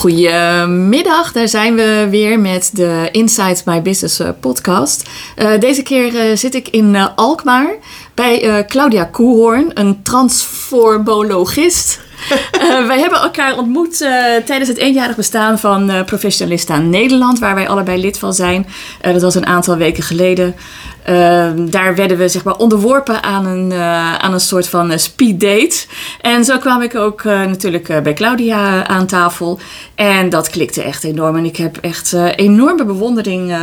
Goedemiddag, daar zijn we weer met de Inside My Business eh, podcast. Uh, deze keer uh, zit ik in Alkmaar bij Claudia Koehoorn, een transformologist. wij hebben elkaar ontmoet tijdens het eenjarig bestaan van Professionalista Nederland, waar wij allebei lid van zijn. dat was een aantal weken geleden. Uh, daar werden we zeg maar onderworpen aan een, uh, aan een soort van uh, speed date. En zo kwam ik ook natuurlijk bij Claudia aan tafel. En dat klikte echt enorm. En ik heb echt enorme bewondering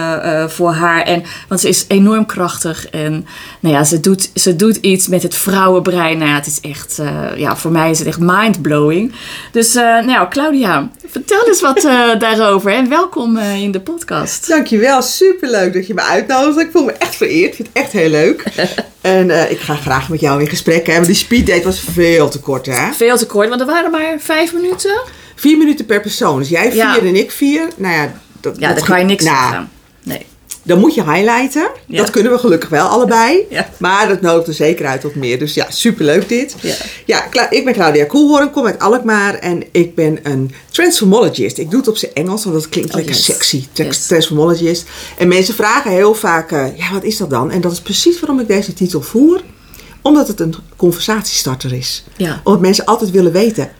voor haar. En, want ze is enorm krachtig. En nou ja, ze doet, ze doet iets met het vrouwenbrein. Nou ja, het is echt, ja, voor mij is het echt mindblowing. Dus nou, Claudia, vertel eens wat daarover. En welkom in de podcast. Dankjewel, superleuk dat je me uitnodigt. Ik voel me echt vereerd. Ik vind het echt heel leuk. en uh, ik ga graag met jou in gesprek hebben. Die speeddate was veel te kort, hè? Veel te kort, want er waren maar vijf minuten. Vier minuten per persoon. Dus jij vier ja. en ik vier. Nou ja, dat, ja, daar kan je niks nou, aan. Dan moet je highlighten. Ja. Dat kunnen we gelukkig wel allebei. Ja. Maar dat nodigt er zeker uit tot meer. Dus ja, superleuk dit. Ja, ja ik ben Claudia Koelhoorn, kom uit Alkmaar. En ik ben een transformologist. Ik doe het op zijn Engels, want dat klinkt oh, lekker yes. sexy. Yes. Transformologist. En mensen vragen heel vaak, uh, ja, wat is dat dan? En dat is precies waarom ik deze titel voer. Omdat het een conversatiestarter is. Ja. Omdat mensen altijd willen weten,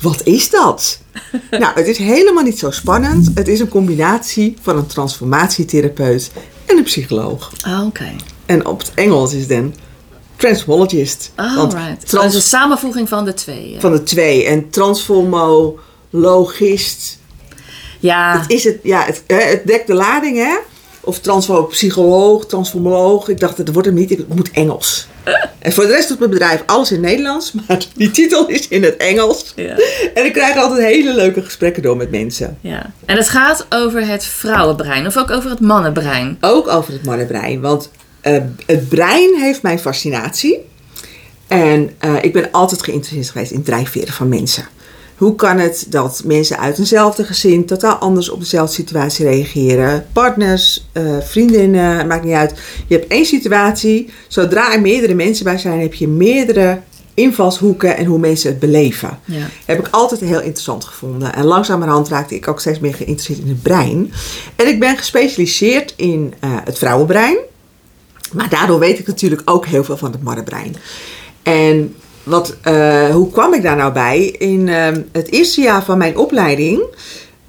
wat is dat? nou, het is helemaal niet zo spannend. Het is een combinatie van een transformatietherapeut en een psycholoog. Ah, oké. En op het Engels is dan transmologist. Oh, Want right. Trans- een samenvoeging van de twee. Van de twee. En transformologist. Ja. Het, is het, ja, het, het dekt de lading, hè? Of transformopsycholoog, transformoloog. Ik dacht, dat wordt hem niet. Het moet Engels. En voor de rest doet mijn bedrijf alles in Nederlands, maar die titel is in het Engels. Ja. En ik krijg altijd hele leuke gesprekken door met mensen. Ja. En het gaat over het vrouwenbrein of ook over het mannenbrein? Ook over het mannenbrein, want uh, het brein heeft mijn fascinatie. En uh, ik ben altijd geïnteresseerd geweest in drijfveren van mensen. Hoe kan het dat mensen uit eenzelfde gezin totaal anders op dezelfde situatie reageren? Partners, uh, vriendinnen, maakt niet uit. Je hebt één situatie. Zodra er meerdere mensen bij zijn, heb je meerdere invalshoeken en hoe mensen het beleven. Ja. Heb ik altijd heel interessant gevonden. En langzamerhand raakte ik ook steeds meer geïnteresseerd in het brein. En ik ben gespecialiseerd in uh, het vrouwenbrein. Maar daardoor weet ik natuurlijk ook heel veel van het mannenbrein. En uh, hoe kwam ik daar nou bij? In uh, het eerste jaar van mijn opleiding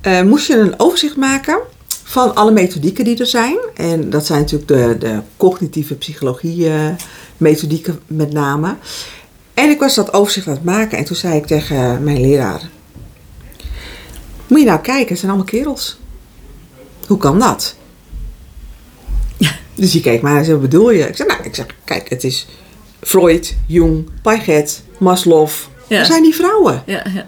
uh, moest je een overzicht maken van alle methodieken die er zijn. En dat zijn natuurlijk de, de cognitieve psychologie methodieken met name. En ik was dat overzicht aan het maken en toen zei ik tegen mijn leraar... Moet je nou kijken, het zijn allemaal kerels. Hoe kan dat? Dus die keek maar en wat bedoel je? Ik zei, nou, ik zeg, kijk, het is Freud, Jung, Piaget, Maslow. Ja. Dat zijn die vrouwen. Ja, ja.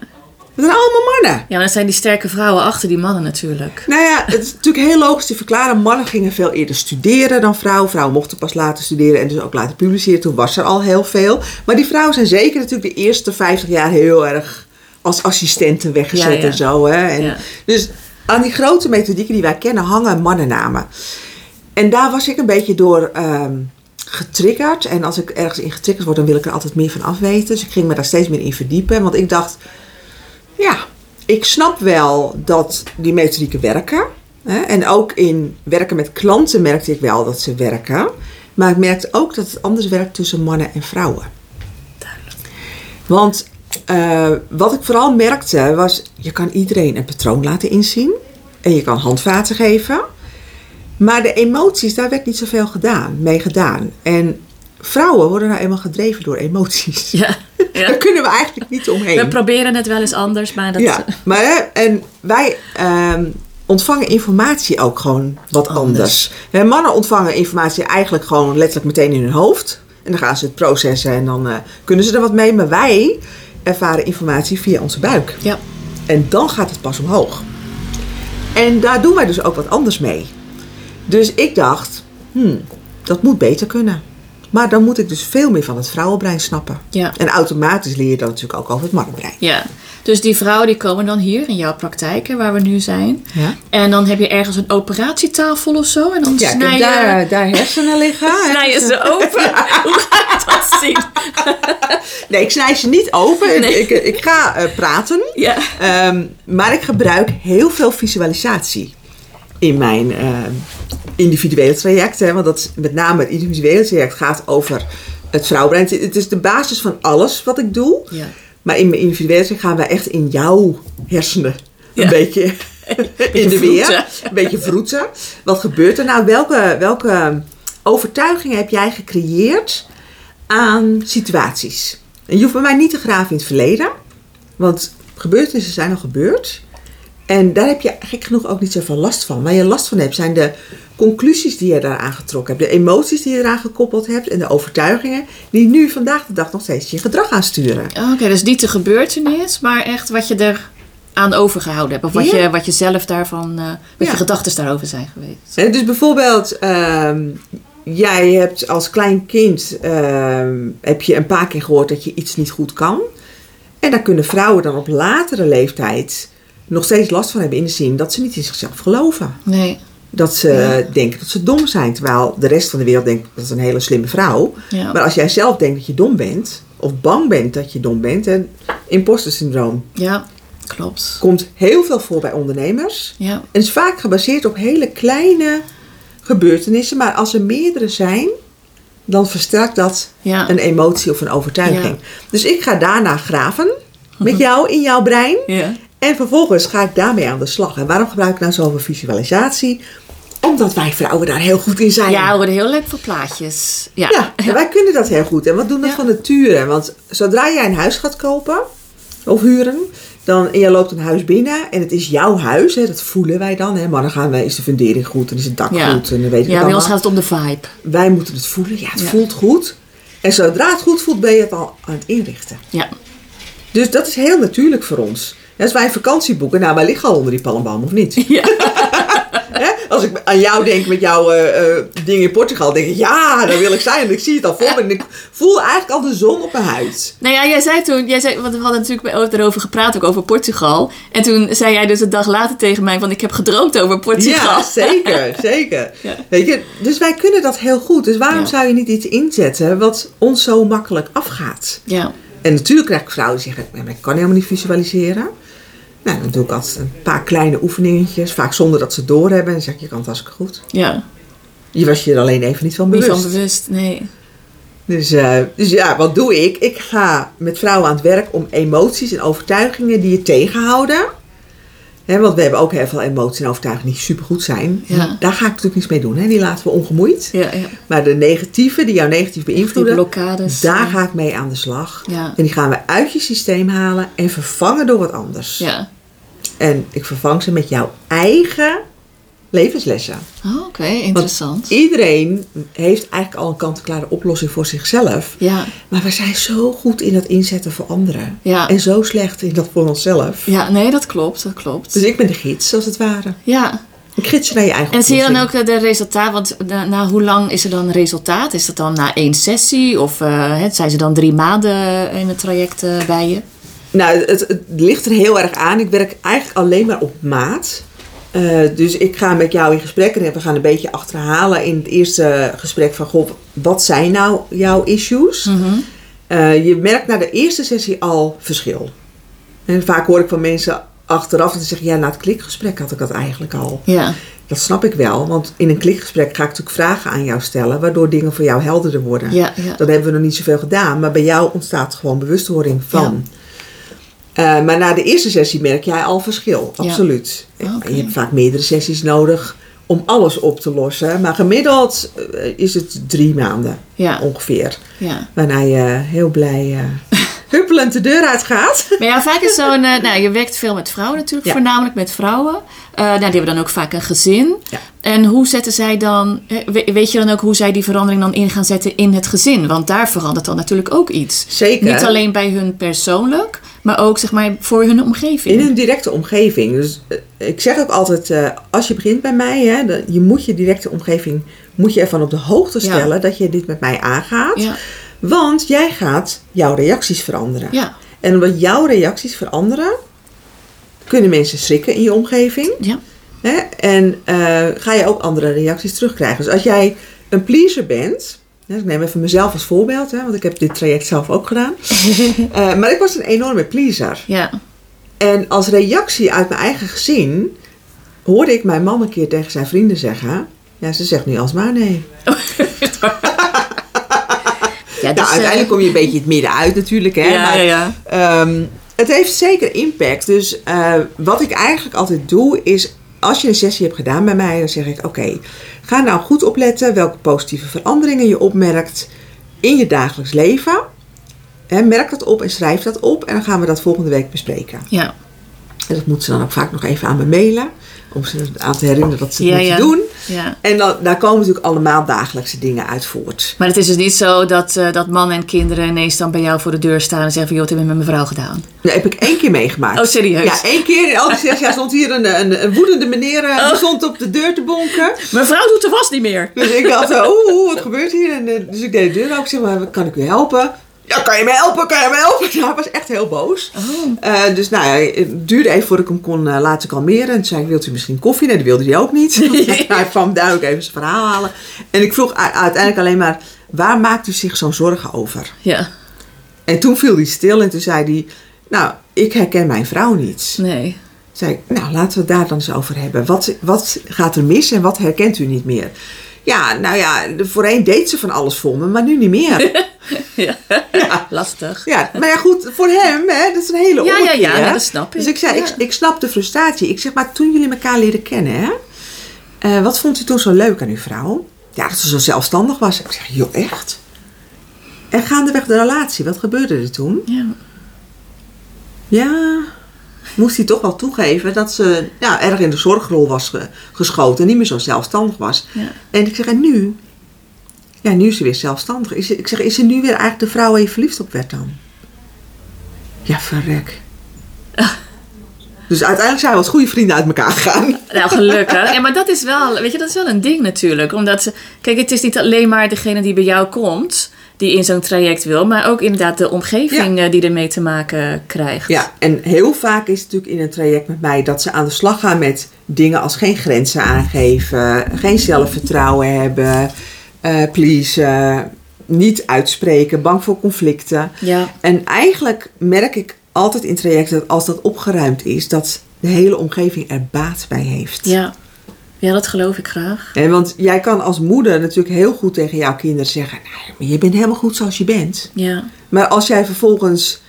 Dat zijn allemaal mannen. Ja, maar dat zijn die sterke vrouwen achter die mannen natuurlijk. Nou ja, het is natuurlijk heel logisch te verklaren. Mannen gingen veel eerder studeren dan vrouwen. Vrouwen mochten pas later studeren en dus ook later publiceren. Toen was er al heel veel. Maar die vrouwen zijn zeker natuurlijk de eerste 50 jaar heel erg als assistenten weggezet en zo. Hè? En Dus aan die grote methodieken die wij kennen hangen mannennamen. En daar was ik een beetje door... Um, getriggerd. En als ik ergens in getriggerd word, dan wil ik er altijd meer van afweten. Dus ik ging me daar steeds meer in verdiepen. Want ik dacht, ja, ik snap wel dat die methodieken werken. Hè? En ook in werken met klanten merkte ik wel dat ze werken. Maar ik merkte ook dat het anders werkt tussen mannen en vrouwen. Want uh, wat ik vooral merkte was, je kan iedereen een patroon laten inzien. En je kan handvaten geven. Maar de emoties, daar werd niet zoveel gedaan, mee gedaan. En vrouwen worden nou eenmaal gedreven door emoties. Ja, ja. Daar kunnen we eigenlijk niet omheen. We proberen het wel eens anders, maar dat... Ja, maar en wij um, ontvangen informatie ook gewoon wat anders. anders. mannen ontvangen informatie eigenlijk gewoon letterlijk meteen in hun hoofd. En dan gaan ze het processen en dan uh, kunnen ze er wat mee. Maar wij ervaren informatie via onze buik. Ja. En dan gaat het pas omhoog. En daar doen wij dus ook wat anders mee. Dus ik dacht, hmm, dat moet beter kunnen. Maar dan moet ik dus veel meer van het vrouwenbrein snappen. Ja. En automatisch leer je dan natuurlijk ook over het mannenbrein. Ja. Dus die vrouwen die komen dan hier in jouw praktijk, hè, waar we nu zijn. Ja. En dan heb je ergens een operatietafel of zo. En dan Ja, ik snij je, daar, daar hersenen liggen. snij je ze open. Hoe ga je dat zien? Nee, ik snij ze niet open. Nee. Ik, ik ga eh, praten. Ja. Ehm, maar ik gebruik heel veel visualisatie in mijn ehm, individuele traject. Hè, want dat is, met name het individuele traject gaat over het vrouwbrein. Het- is de basis van alles wat ik doe. ja. Maar in mijn individuele traject gaan wij echt in jouw hersenen een beetje in de weer. Een beetje vroeten. Wat gebeurt er nou? Welke, welke overtuigingen heb jij gecreëerd aan situaties? En je hoeft bij mij niet te graven in het verleden. Want gebeurtenissen zijn al gebeurd. En daar heb je gek genoeg ook niet zoveel last van. Waar je last van hebt zijn de conclusies die je daaraan getrokken hebt. De emoties die je eraan gekoppeld hebt. En de overtuigingen die nu vandaag de dag nog steeds je gedrag aansturen. Oké, dus niet de gebeurtenis, maar echt wat je er aan overgehouden hebt. Of wat, je, wat je zelf daarvan, eh, wat Ja. je gedachten daarover zijn geweest. Hè, Dus bijvoorbeeld, ehm, jij hebt als klein kind ehm, heb je een paar keer gehoord dat je iets niet goed kan. En daar kunnen vrouwen dan op latere leeftijd nog steeds last van hebben in de zin dat ze niet in zichzelf geloven. Nee. Dat ze Ja. denken dat ze dom zijn, terwijl de rest van de wereld denkt dat is een hele slimme vrouw. Ja. Maar als jij zelf denkt dat je dom bent, of bang bent dat je dom bent, en imposter syndroom ja, klopt. komt heel veel voor bij ondernemers. Ja. En is vaak gebaseerd op hele kleine gebeurtenissen. Maar als er meerdere zijn, dan versterkt dat Ja. een emotie of een overtuiging. Dus ik ga daarna graven met jou in jouw brein. Ja. En vervolgens ga ik daarmee aan de slag. En waarom gebruik ik nou zoveel visualisatie? Omdat wij vrouwen daar heel goed in zijn. Ja, we worden heel leuk voor plaatjes. Ja. Ja, en wij kunnen dat heel goed. En wat doen dat Ja. van nature? Want zodra jij een huis gaat kopen of huren, dan, en je loopt een huis binnen en het is jouw huis, hè, dat voelen wij dan. Hè. Maar dan gaan wij, is de fundering goed en is het dak Ja. goed en dan weet ik Ja, bij ons gaat het om de vibe. Wij moeten het voelen. Ja, het voelt goed. En zodra het goed voelt, ben je het al aan het inrichten. Ja. Dus dat is heel natuurlijk voor ons. Als wij een vakantie boeken, nou, wij liggen al onder die palmboom, of niet? Ja. Als ik aan jou denk met jouw eh, eh, ding in Portugal, denk ik, ja, daar wil ik zijn. En ik zie het al voor me. En ik voel eigenlijk al de zon op mijn huid. Nou ja, jij zei toen, jij zei, want we hadden natuurlijk bij- erover gepraat, ook over Portugal. En toen zei jij dus een dag later tegen mij van ik heb gedroomd over Portugal. Ja, zeker, zeker. Ja. Weet je, dus wij kunnen dat heel goed. Dus waarom Ja. zou je niet iets inzetten wat ons zo makkelijk afgaat? Ja. En natuurlijk krijg ik vrouwen die zeggen, "Nee, maar ik kan helemaal niet visualiseren. Nou, dan doe ik altijd een paar kleine oefeningetjes, vaak zonder dat ze het doorhebben. En dan zeg ik, je kan het hartstikke goed. Ja. Je was je er alleen even niet van Niet bewust. van bewust, nee. Dus, eh, dus ja, wat doe ik? Ik ga met vrouwen aan het werk om emoties en overtuigingen die je tegenhouden. Hè, want we hebben ook heel veel emoties en overtuigingen die supergoed zijn. Ja. Daar ga ik natuurlijk niets mee doen. Hè? Die laten we ongemoeid. Ja, ja. Maar de negatieve, die jou negatief Die beïnvloeden, blokkades. daar ga ik mee aan de slag. Ja. En die gaan we uit je systeem halen en vervangen door wat anders. Ja. En ik vervang ze met jouw eigen levenslessen. Oh, Oké, interessant. Iedereen heeft eigenlijk al een kant-en-klare oplossing voor zichzelf. Ja. Maar we zijn zo goed in dat inzetten voor anderen. Ja. En zo slecht in dat voor onszelf. Ja, nee, dat klopt, dat klopt. Dus ik ben de gids, als het ware. Ja. Ik gids naar je eigen En zie je dan ook eh, de resultaat? Want na, na hoe lang is er dan resultaat? Is dat dan na één sessie? Of eh, zijn ze dan drie maanden in het traject eh, bij je? Nou, het, het ligt er heel erg aan. Ik werk eigenlijk alleen maar op maat. Eh, dus ik ga met jou in gesprek en we gaan een beetje achterhalen in het eerste gesprek van... Goh, wat zijn nou jouw issues? Mhm. Eh, je merkt na de eerste sessie al verschil. En vaak hoor ik van mensen achteraf dat ze zeggen... Ja, na het klikgesprek had ik dat eigenlijk al. Ja. Dat snap ik wel, want in een klikgesprek ga ik natuurlijk vragen aan jou stellen... waardoor dingen voor jou helderder worden. Ja, ja. Dat hebben we nog niet zoveel gedaan, maar bij jou ontstaat gewoon bewustwording van. Eh, maar na de eerste sessie merk jij al verschil, Ja. absoluut. Ah. Je hebt vaak meerdere sessies nodig om alles op te lossen. Maar gemiddeld eh, is het drie maanden Ja. ongeveer. ja. Waarna je heel blij eh, huppelend de deur uitgaat. Maar ja, vaak is zo'n... nou, je werkt veel met vrouwen natuurlijk, Ja. voornamelijk met vrouwen. Nou, die hebben dan ook vaak een gezin. En hoe zetten zij dan... we- Weet je dan ook hoe zij die verandering dan in gaan zetten in het gezin? Want daar verandert dan natuurlijk ook iets. Zeker. Niet alleen bij hun persoonlijk, maar ook zeg maar voor hun omgeving. In hun directe omgeving. Dus eh, ik zeg ook altijd, eh, als je begint bij mij, hè, dan- je moet je directe omgeving moet je ervan op de hoogte Ja. stellen dat je dit met mij aangaat. Ja, Want jij gaat jouw reacties veranderen. ja, En omdat jouw reacties veranderen, kunnen mensen schrikken in je omgeving. Ja. Hè? En eh, ga je ook andere reacties terugkrijgen. Dus als jij een pleaser bent. Hè, ik neem even mezelf als voorbeeld, hè, want ik heb dit traject zelf ook gedaan. Eh, maar ik was een enorme pleaser. Ja. En als reactie uit mijn eigen gezin hoorde ik mijn man een keer tegen zijn vrienden zeggen. Ja, ze zegt nu alsmaar nee. Ja, Nou, dus, eh, uiteindelijk kom je een beetje het midden uit natuurlijk. Hè? ja, maar, ja, ja. Ehm, het heeft zeker impact. Dus eh, wat ik eigenlijk altijd doe is, als je een sessie hebt gedaan bij mij, dan zeg ik: Oké, ga nou goed opletten welke positieve veranderingen je opmerkt in je dagelijks leven. Merk dat op en schrijf dat op en dan gaan we dat volgende week bespreken. Ja. En dat moet ze dan ook vaak nog even aan me mailen, om ze aan te herinneren dat ze het Ja, moeten ja. doen. ja. En dan, daar komen natuurlijk allemaal dagelijkse dingen uit voort. Maar het is dus niet zo dat, eh, dat man en kinderen ineens dan bij jou voor de deur staan en zeggen van joh, wat heb je met mijn vrouw gedaan? Dat heb ik één keer meegemaakt. Oh, serieus? Ja, één keer. In al zes jaar stond hier een, een, een woedende meneer die stond op de deur te bonken. Mijn vrouw doet de was niet meer. Dus ik dacht, oeh, wat gebeurt hier? En, eh, dus ik deed de deur open. Ik zeg, maar, kan ik u helpen? Ja, kan je me helpen? Kan je me helpen? Nou, hij was echt heel boos. Oh. Eh, dus nou ja, het duurde even voordat ik hem kon eh, laten kalmeren. En toen zei ik, wilt u misschien koffie? Nee, dat wilde hij ook niet. hij kwam duidelijk even zijn verhaal halen. En ik vroeg uiteindelijk alleen maar, waar maakt u zich zo'n zorgen over? Ja, En toen viel hij stil en toen zei hij, nou, ik herken mijn vrouw niet. nee. Zei ik, nou laten we het daar dan eens over hebben. Wat, wat gaat er mis en wat herkent u niet meer? Ja, nou ja, voorheen deed ze van alles voor me, maar nu niet meer. Ja. ja. Lastig. ja, maar ja goed, voor hem, hè, dat is een hele Ja, ja, ja, nou, dat snap ik. Dus ik zei, Ja. ik, ik snap de frustratie. Ik zeg, maar toen jullie elkaar leren kennen, hè, eh, wat vond u toen zo leuk aan uw vrouw? Ja, dat ze zo zelfstandig was. Ik zeg, joh, echt? En gaandeweg de relatie, wat gebeurde er toen? Ja. Ja, moest hij toch wel toegeven dat ze ja, erg in de zorgrol was ge- geschoten en niet meer zo zelfstandig was. Ja. En ik zeg, en nu? Ja, nu is ze weer zelfstandig. Is ik zeg, is ze nu weer eigenlijk de vrouw waar je verliefd op werd dan? Ja, verrek. Dus uiteindelijk zijn we als goede vrienden uit elkaar gegaan. Nou, gelukkig. Ja, maar dat is wel, weet je, dat is wel een ding natuurlijk. Omdat, ze- kijk, het is niet alleen maar degene die bij jou komt, die in zo'n traject wil, maar ook inderdaad de omgeving eh, die ermee te maken krijgt. Ja, en heel vaak is het natuurlijk in een traject met mij dat ze aan de slag gaan met dingen als geen grenzen aangeven, geen zelfvertrouwen hebben, eh please, niet uitspreken, bang voor conflicten. Ja, En eigenlijk merk ik altijd in trajecten dat als dat opgeruimd is, dat de hele omgeving er baat bij heeft. ja. Ja dat geloof ik graag. En want jij kan als moeder natuurlijk heel goed tegen jouw kinderen zeggen: nou, je bent helemaal goed zoals je bent. Ja, Maar als jij vervolgens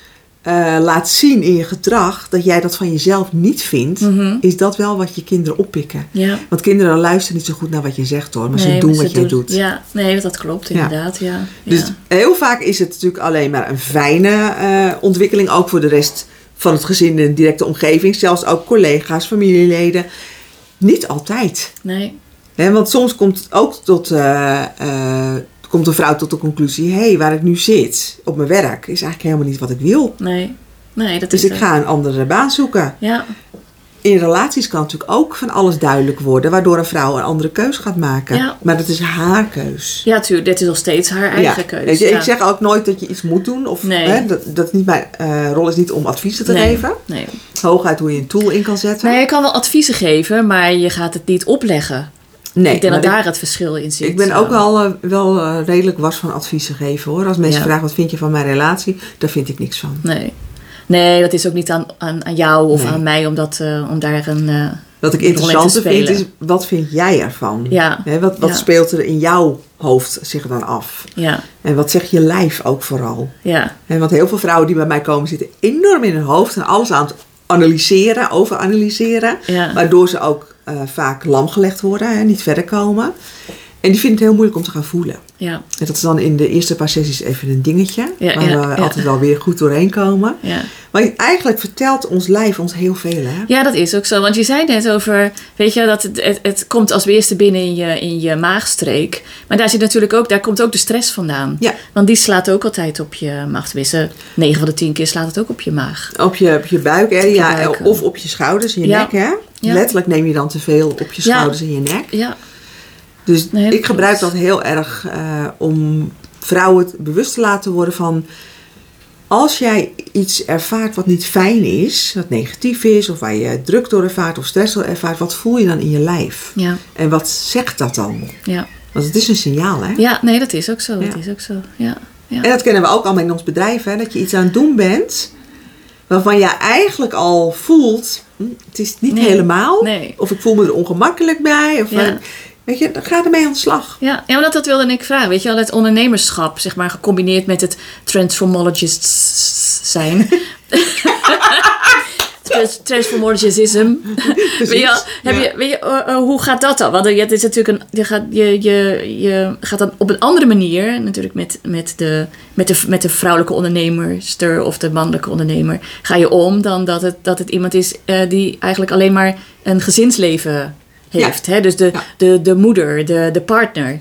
eh, laat zien in je gedrag dat jij dat van jezelf niet vindt, Mhm. is dat wel wat je kinderen oppikken. ja. Want kinderen luisteren niet zo goed naar wat je zegt hoor, maar ze doen maar wat jij doet. Ja, nee, dat klopt inderdaad. Ja. Dus heel vaak is het natuurlijk alleen maar een fijne eh, ontwikkeling, ook voor de rest van het gezin en de directe omgeving, zelfs ook collega's, familieleden. Niet altijd. Nee, want soms komt het ook tot, eh, eh, komt een vrouw tot de conclusie: hé, hey, waar ik nu zit op mijn werk is eigenlijk helemaal niet wat ik wil. nee. Nee, dat Dus is ik ga een andere baan zoeken. Ja, In relaties kan natuurlijk ook van alles duidelijk worden, waardoor een vrouw een andere keus gaat maken. Ja. Maar dat is haar keus. ja tuurlijk. Dit is nog steeds haar eigen Ja. je, ja. Ik zeg ook nooit dat je iets moet doen. Of, Nee. hè, dat, dat niet mijn eh, rol is niet om adviezen te nee, geven. Nee. Hooguit hoe je een tool in kan zetten. nee, je kan wel adviezen geven, maar je gaat het niet opleggen. Nee, ik denk dat daar het verschil in zit. ik ben ook wel, eh, wel eh, redelijk was van adviezen geven hoor. Als mensen vragen wat vind je van mijn relatie, daar vind ik niks van. Nee. Nee, dat is ook niet aan, aan, aan jou of Nee. aan mij om, dat, eh, om daar een... eh, Wat ik interessanter vind is, wat vind jij ervan? Ja. Wat wat Ja. speelt er in jouw hoofd zich dan af? ja, En wat zegt je lijf ook vooral? ja, En want heel veel vrouwen die bij mij komen zitten enorm in hun hoofd en alles aan het analyseren, overanalyseren. ja. Waardoor ze ook eh, vaak lam gelegd worden en niet verder komen. En die vinden het heel moeilijk om te gaan voelen. ja, En dat is dan in de eerste paar sessies even een dingetje. Ja, waar ja, we ja. altijd wel weer goed doorheen komen. ja. Maar eigenlijk vertelt ons lijf ons heel veel. Hè? Ja, dat is ook zo. Want je zei net over, weet je, dat het, het, het komt als eerste binnen in je, in je maagstreek. Maar daar zit natuurlijk ook, daar komt ook de stress vandaan. Ja. Want die slaat ook altijd op je maag. Tenminste, 9 van de 10 keer slaat het ook op je maag. Op je, op je buik, hè? Ja, buik. of op je schouders en je Ja. nek. Hè? Ja. Letterlijk neem je dan te veel op je schouders en je nek. Ja, Dus Nee, ik gebruik klopt. dat heel erg eh, om vrouwen bewust te laten worden van... als jij iets ervaart wat niet fijn is, wat negatief is, of waar je druk door ervaart of stress door ervaart, wat voel je dan in je lijf? Ja, En wat zegt dat dan? ja. Want het is een signaal, hè? ja, nee, dat is ook zo. Dat is ook zo. Ja, ja. En dat kennen we ook allemaal in ons bedrijf, hè? dat je iets aan het doen bent waarvan je eigenlijk al voelt, hm, het is niet Nee. helemaal, Nee. of ik voel me er ongemakkelijk bij, of Ja. Weet je, dan ga ermee aan de slag. Ja, ja, dat, dat wilde ik vragen. Weet je wel, het ondernemerschap, zeg maar, gecombineerd met het transformologist zijn. Trans- Transformologism. Weet je, wel, heb Ja. je, weet je, eh, eh, hoe gaat dat dan? Want eh, het is natuurlijk een, je, gaat, je, je, je gaat dan op een andere manier, natuurlijk met, met, de, met, de, met de vrouwelijke ondernemerster of de mannelijke ondernemer, ga je om dan dat het, dat het iemand is eh, die eigenlijk alleen maar een gezinsleven heeft. Hè? Dus de, de, de moeder, de, de partner.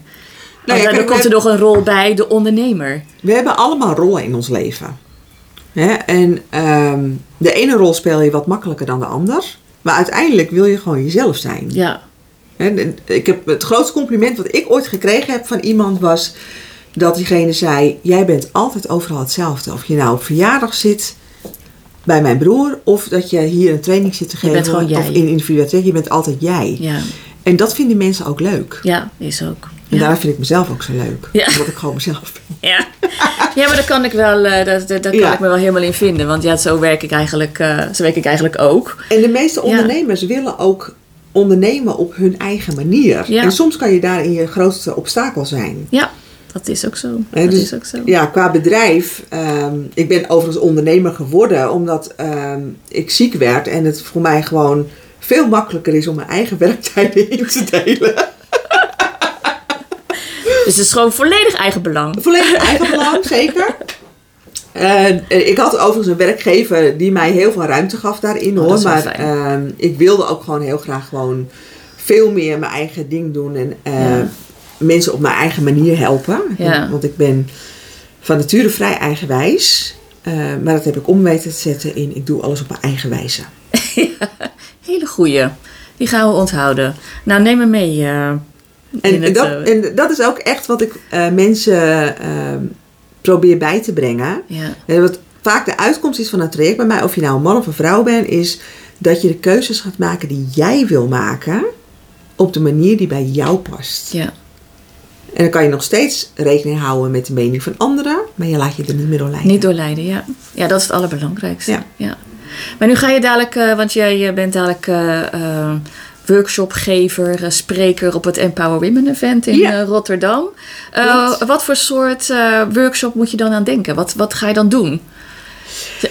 Nou dan komt er nog een rol bij de ondernemer. We hebben allemaal rollen in ons leven. Hè? En ehm, de ene rol speel je wat makkelijker dan de ander. Maar uiteindelijk wil je gewoon jezelf zijn. Ja, en Ik heb het grootste compliment wat ik ooit gekregen heb van iemand was dat diegene zei: Jij bent altijd overal hetzelfde. Of je nou op verjaardag zit bij mijn broer, of dat je hier een training zit te Je geven, of in individualiteit. Je bent altijd jij. ja, En dat vinden mensen ook leuk. ja, is ook. En Ja. daarom vind ik mezelf ook zo leuk. Ja. Omdat ik gewoon mezelf ben. Ja. ja, maar daar kan ik wel, eh, dat, dat, daar kan Ja. ik me wel helemaal in vinden. Want ja, zo werk ik eigenlijk, eh, zo werk ik eigenlijk ook. En de meeste ondernemers willen ook ondernemen op hun eigen manier. En soms kan je daarin je grootste obstakel zijn. Ja, dat is ook zo. Dat dus- is ook zo. Ja, qua bedrijf. ehm, ik ben overigens ondernemer geworden omdat ehm, ik ziek werd. En het voor mij gewoon veel makkelijker is om mijn eigen werktijden in te delen. Dus het is gewoon volledig eigen belang. Volledig eigen belang, zeker. Eh, ik had overigens een werkgever die mij heel veel ruimte gaf daarin Oh, hoor. maar ehm, ik wilde ook gewoon heel graag gewoon veel meer mijn eigen ding doen. En eh, Ja. Mensen op mijn eigen manier helpen. Ja. Want ik ben van nature vrij eigenwijs. Eh, maar dat heb ik om weten te zetten in ik doe alles op mijn eigen wijze. Hele goeie. Die gaan we onthouden. Nou, neem me mee. eh, En, het, dat, eh, en dat is ook echt wat ik mensen ehm, probeer bij te brengen. ja. Wat vaak de uitkomst is van een traject bij mij, of je nou een man of een vrouw bent, is dat je de keuzes gaat maken die jij wil maken op de manier die bij jou past. ja. En dan kan je nog steeds rekening houden met de mening van anderen, maar je laat je er niet meer door leiden. Niet doorleiden, ja. Ja, dat is het allerbelangrijkste. Ja. Ja. Maar nu ga je dadelijk, eh, want jij eh, bent dadelijk eh, workshopgever, spreker op het Empower Women Event in Ja. Rotterdam. Wat voor soort workshop moet je dan aan denken? Wat, wat ga je dan doen?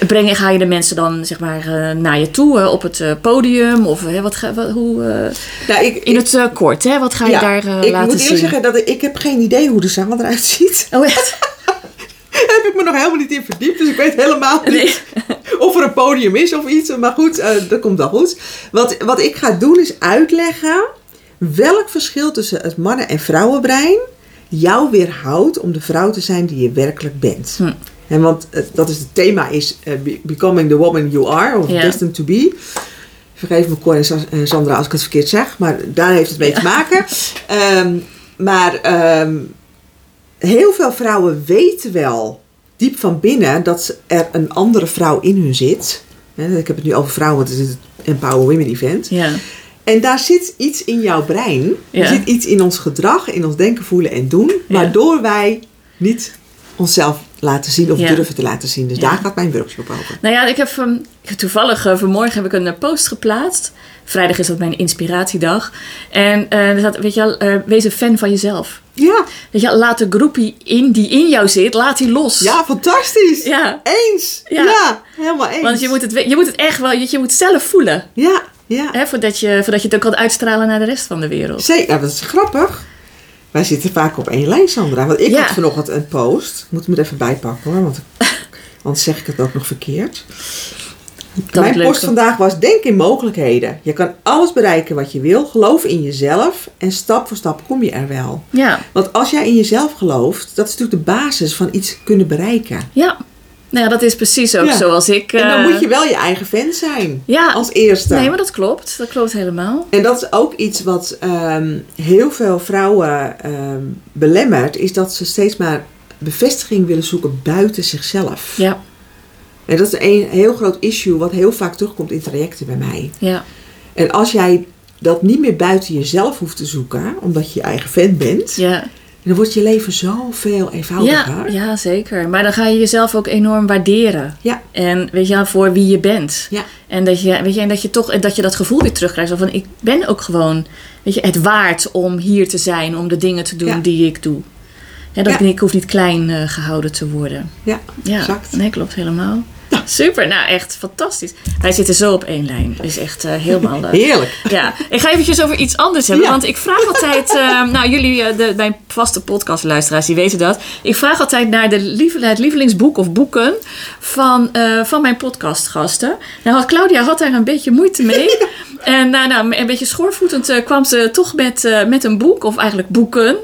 Breng, ga je de mensen dan zeg maar eh, naar je toe op het eh, podium? Of hè, wat ga, wat, hoe, eh, Nou, ik, in het kort, hè? Wat ga je ja, daar eh, ik laten moet zien? eerlijk zeggen dat ik, ik heb geen idee hoe de zaal eruit ziet. Oh, echt? Daar heb ik me nog helemaal niet in verdiept, dus ik weet helemaal niet Nee. of er een podium is of iets. Maar goed, dat komt wel goed. Wat, wat ik ga doen is uitleggen welk verschil tussen het mannen- en vrouwenbrein jou weerhoudt om de vrouw te zijn die je werkelijk bent. Hm. En want eh, dat is het thema is eh, be- becoming the woman you are of Ja. destined to be. Vergeef me Cor en Sa- en Sandra als ik het verkeerd zeg, maar daar heeft het mee te maken. Ehm, maar ehm, heel veel vrouwen weten wel diep van binnen dat er een andere vrouw in hun zit. Ik heb het nu over vrouwen, want het is het Empower Women Event. Ja. En daar zit iets in jouw brein. Ja. Er zit iets in ons gedrag, in ons denken, voelen en doen. Ja. Waardoor wij niet onszelf laten zien of Ja. durven te laten zien. Dus Ja. daar gaat mijn workshop over. Nou ja, ik heb ehm, toevallig eh, vanmorgen heb ik een eh, post geplaatst. Vrijdag is dat mijn inspiratiedag. En eh, er staat, weet je wel, wees een fan van jezelf. Ja, Weet je wel, laat de groepie in die in jou zit, laat die los. ja fantastisch. Ja, Eens. Ja. Ja. helemaal eens. want je moet het, je moet het echt wel, je, je moet het zelf voelen. Ja, ja. Hè, voordat, je, voordat je het ook kan uitstralen naar de rest van de wereld. Zeker, dat is grappig. Wij zitten vaak op één lijn, Sandra. Want ik Ja. had vanochtend een post. Ik moet hem er even bijpakken hoor, want anders zeg ik het ook nog verkeerd. Mijn post vandaag was: denk in mogelijkheden. Je kan alles bereiken wat je wil. Geloof in jezelf en stap voor stap kom je er wel. Ja, Want als jij in jezelf gelooft, dat is natuurlijk de basis van iets kunnen bereiken. ja. Nou ja, dat is precies ook Ja. zoals ik... En dan eh, moet je wel je eigen fan zijn. Ja, Als eerste. nee, maar dat klopt. Dat klopt helemaal. En dat is ook iets wat ehm, heel veel vrouwen ehm, belemmert, is dat ze steeds maar bevestiging willen zoeken buiten zichzelf. Ja, En dat is een heel groot issue wat heel vaak terugkomt in trajecten bij mij. Ja. En als jij dat niet meer buiten jezelf hoeft te zoeken, omdat je je eigen fan bent, Ja. Dan wordt je leven zoveel Ja, eenvoudiger. ja, zeker. Maar dan ga je jezelf ook enorm waarderen. Ja. En weet je, voor wie je bent. Ja. En dat je, weet je, en dat je toch en dat je dat gevoel weer terugkrijgt. Van ik ben ook gewoon weet je, het waard om hier te zijn, om de dingen te doen Ja. die ik doe. Ja, dat Ja. ik, ik hoef niet klein eh, gehouden te worden. Ja, Ja, exact. nee, klopt helemaal. Super, nou echt fantastisch. Wij zitten zo op één lijn. Het is echt eh, helemaal... eh, Heerlijk. ja, ik ga eventjes over iets anders hebben. Ja. Want ik vraag altijd... eh, nou, jullie, eh, de, mijn vaste podcastluisteraars, die weten dat. Ik vraag altijd naar de lief, het lievelingsboek of boeken van, van mijn podcastgasten. Nou, had, Claudia had daar een beetje moeite mee. en nou, nou, een beetje schoorvoetend kwam ze toch met, met een boek. Of eigenlijk boeken.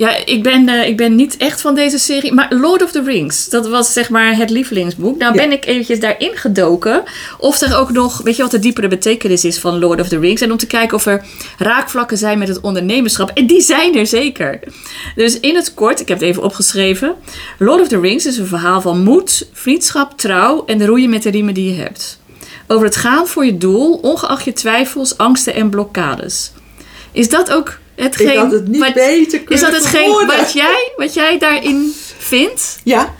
Ja, ik ben, eh, ik ben niet echt van deze serie. Maar Lord of the Rings, dat was zeg maar het lievelingsboek. Nou Ja. ben ik eventjes daarin gedoken. Of er ook nog, weet je wat de diepere betekenis is van Lord of the Rings. En om te kijken of er raakvlakken zijn met het ondernemerschap. En die zijn er zeker. Dus in het kort, ik heb het even opgeschreven. Lord of the Rings is een verhaal van moed, vriendschap, trouw en de roeien met de riemen die je hebt. Over het gaan voor je doel, ongeacht je twijfels, angsten en blokkades. Is dat ook hetgeen... Ik had het niet wat- beter is kunnen dat hetgeen wat jij, wat jij daarin vindt? Ja.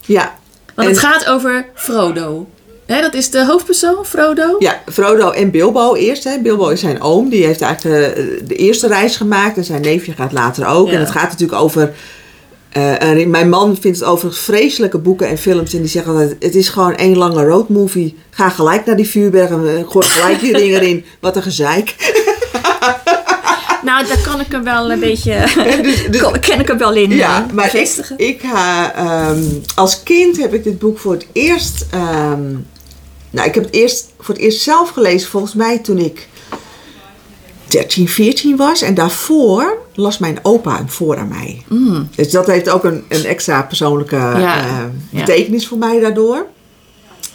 Ja. Want En- het gaat over Frodo. Hè, dat is de hoofdpersoon, Frodo? Ja, Frodo en Bilbo eerst. Hè. Bilbo is zijn oom. Die heeft eigenlijk de, de eerste reis gemaakt. En zijn neefje gaat later ook. Ja. En het gaat natuurlijk over... eh, en mijn man vindt het overigens vreselijke boeken en films. En die zeggen altijd, het is gewoon één lange roadmovie. Ga gelijk naar die vuurbergen. eh, Gooi gelijk die ring erin. Wat een gezeik. Nou, daar kan ik hem wel een beetje... dus- dus- ken ik hem wel in Ja, eh, maar ik, bevestigen. ik ehm, als kind heb ik dit boek voor het eerst. ehm, nou, ik heb het eerst voor het eerst zelf gelezen, volgens mij toen ik 13, 14 was. En daarvoor las mijn opa hem voor aan mij. Dus dat heeft ook een, een extra persoonlijke Mm. Eh, ja. betekenis voor mij daardoor.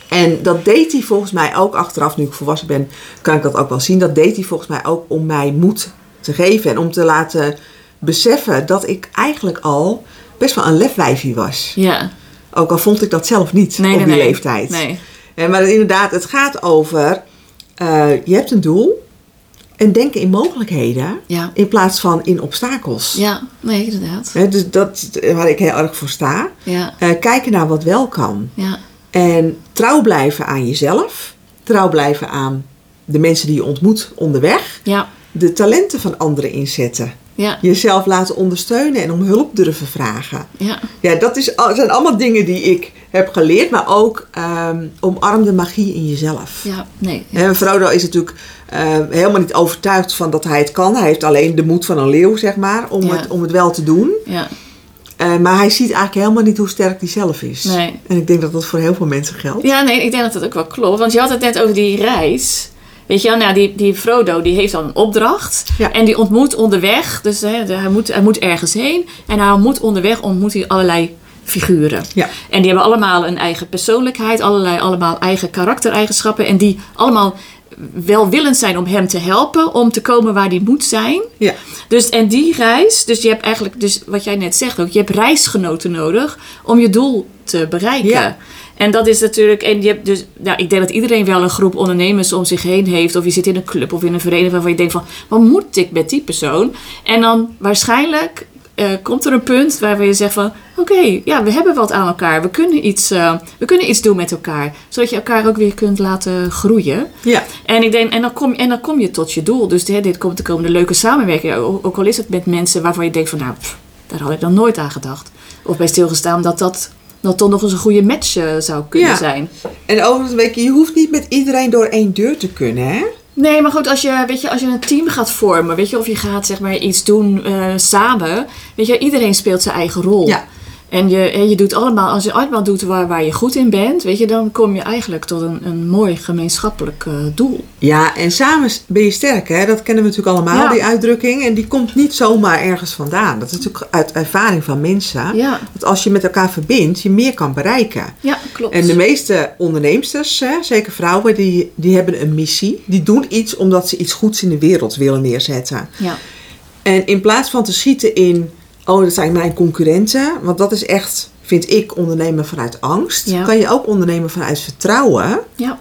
En dat deed hij volgens mij ook achteraf, nu ik volwassen ben, kan ik dat ook wel zien. Dat deed hij volgens mij ook om mij moed te geven en om te laten beseffen dat ik eigenlijk al best wel een lefwijfie was. Ja. Ook al vond ik dat zelf niet Nee, op nee, die nee. leeftijd. Nee. En maar inderdaad, het gaat over, eh, je hebt een doel en denken in mogelijkheden Ja. in plaats van in obstakels. Ja, nee, inderdaad. Dus dat is waar ik heel erg voor sta. Ja. Eh, kijken naar wat wel kan. Ja. En trouw blijven aan jezelf. Trouw blijven aan de mensen die je ontmoet onderweg. Ja. De talenten van anderen inzetten. Ja. Jezelf laten ondersteunen en om hulp durven vragen. Ja. Ja, dat is, zijn allemaal dingen die ik heb geleerd. Maar ook ehm, omarm de magie in jezelf. Ja. Nee. Hè, Frodo is natuurlijk eh, helemaal niet overtuigd van dat hij het kan. Hij heeft alleen de moed van een leeuw, zeg maar, om, Ja. het, om het wel te doen. Ja. Eh, maar hij ziet eigenlijk helemaal niet hoe sterk hij zelf is. Nee. En ik denk dat dat voor heel veel mensen geldt. Ja, nee, ik denk dat dat ook wel klopt. Want je had het net over die reis. Weet je wel, nou, die, die Frodo die heeft dan een opdracht. Ja. En die ontmoet onderweg. Dus hè, de- hij, moet, hij moet ergens heen. En hij ontmoet onderweg ontmoet hij allerlei figuren. Ja. En die hebben allemaal een eigen persoonlijkheid. Allerlei, allemaal eigen karaktereigenschappen. En die allemaal welwillend zijn om hem te helpen. Om te komen waar hij moet zijn. Ja. Dus en die reis, dus je hebt eigenlijk, dus wat jij net zegt ook, je hebt reisgenoten nodig om je doel te bereiken. Ja. En dat is natuurlijk, en je hebt dus, nou, ik denk dat iedereen wel een groep ondernemers om zich heen heeft, of je zit in een club of in een vereniging waarvan je denkt van, wat moet ik met die persoon? En dan waarschijnlijk eh, komt er een punt waar je zegt van, oké, ja, we hebben wat aan elkaar, we kunnen iets, eh, we kunnen iets doen met elkaar, zodat je elkaar ook weer kunt laten groeien. Ja. En, ik denk, en, dan kom, en dan kom je tot je doel. Dus hè, dit komt te komen de leuke samenwerking. Ook, ook al is het met mensen waarvan je denkt van nou, pff, daar had ik dan nooit aan gedacht. Of bij stilgestaan dat dat, dat toch nog eens een goede match eh, zou kunnen Ja. zijn. En overigens, je hoeft niet met iedereen door één deur te kunnen, hè? Nee, maar goed, als je, weet je, als je een team gaat vormen, weet je, of je gaat zeg maar iets doen eh, samen, weet je, iedereen speelt zijn eigen rol. Ja. En je, en je doet allemaal, als je allemaal doet waar, waar je goed in bent, weet je, dan kom je eigenlijk tot een, een mooi gemeenschappelijk eh, doel. Ja, en samen ben je sterk, hè? Dat kennen we natuurlijk allemaal, Ja. die uitdrukking. En die komt niet zomaar ergens vandaan. Dat is natuurlijk uit ervaring van mensen. Ja, Dat als je met elkaar verbindt, je meer kan bereiken. ja klopt. En de meeste onderneemsters, hè, zeker vrouwen, die, die hebben een missie. Die doen iets omdat ze iets goeds in de wereld willen neerzetten. ja. En in plaats van te schieten in, oh, dat zijn mijn concurrenten. Want dat is echt vind ik, ondernemen vanuit angst. Ja. Kan je ook ondernemen vanuit vertrouwen. Ja.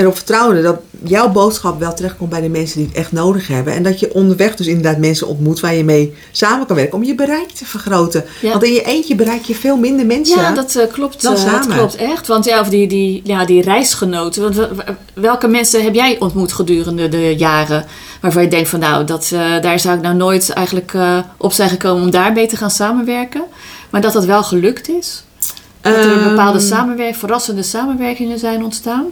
En op vertrouwen dat jouw boodschap wel terechtkomt bij de mensen die het echt nodig hebben. En dat je onderweg dus inderdaad mensen ontmoet waar je mee samen kan werken. Om je bereik te vergroten. Ja. Want in je eentje bereik je veel minder mensen. Ja, dat eh, klopt. Dan eh, dat klopt echt. Want ja, of die, die, ja, die reisgenoten. Want welke mensen heb jij ontmoet gedurende de jaren? Waarvan je denkt van nou, dat, eh, daar zou ik nou nooit eigenlijk eh, op zijn gekomen om daarmee te gaan samenwerken. Maar dat dat wel gelukt is. Dat er Ehm, bepaalde samenwerk, verrassende samenwerkingen zijn ontstaan.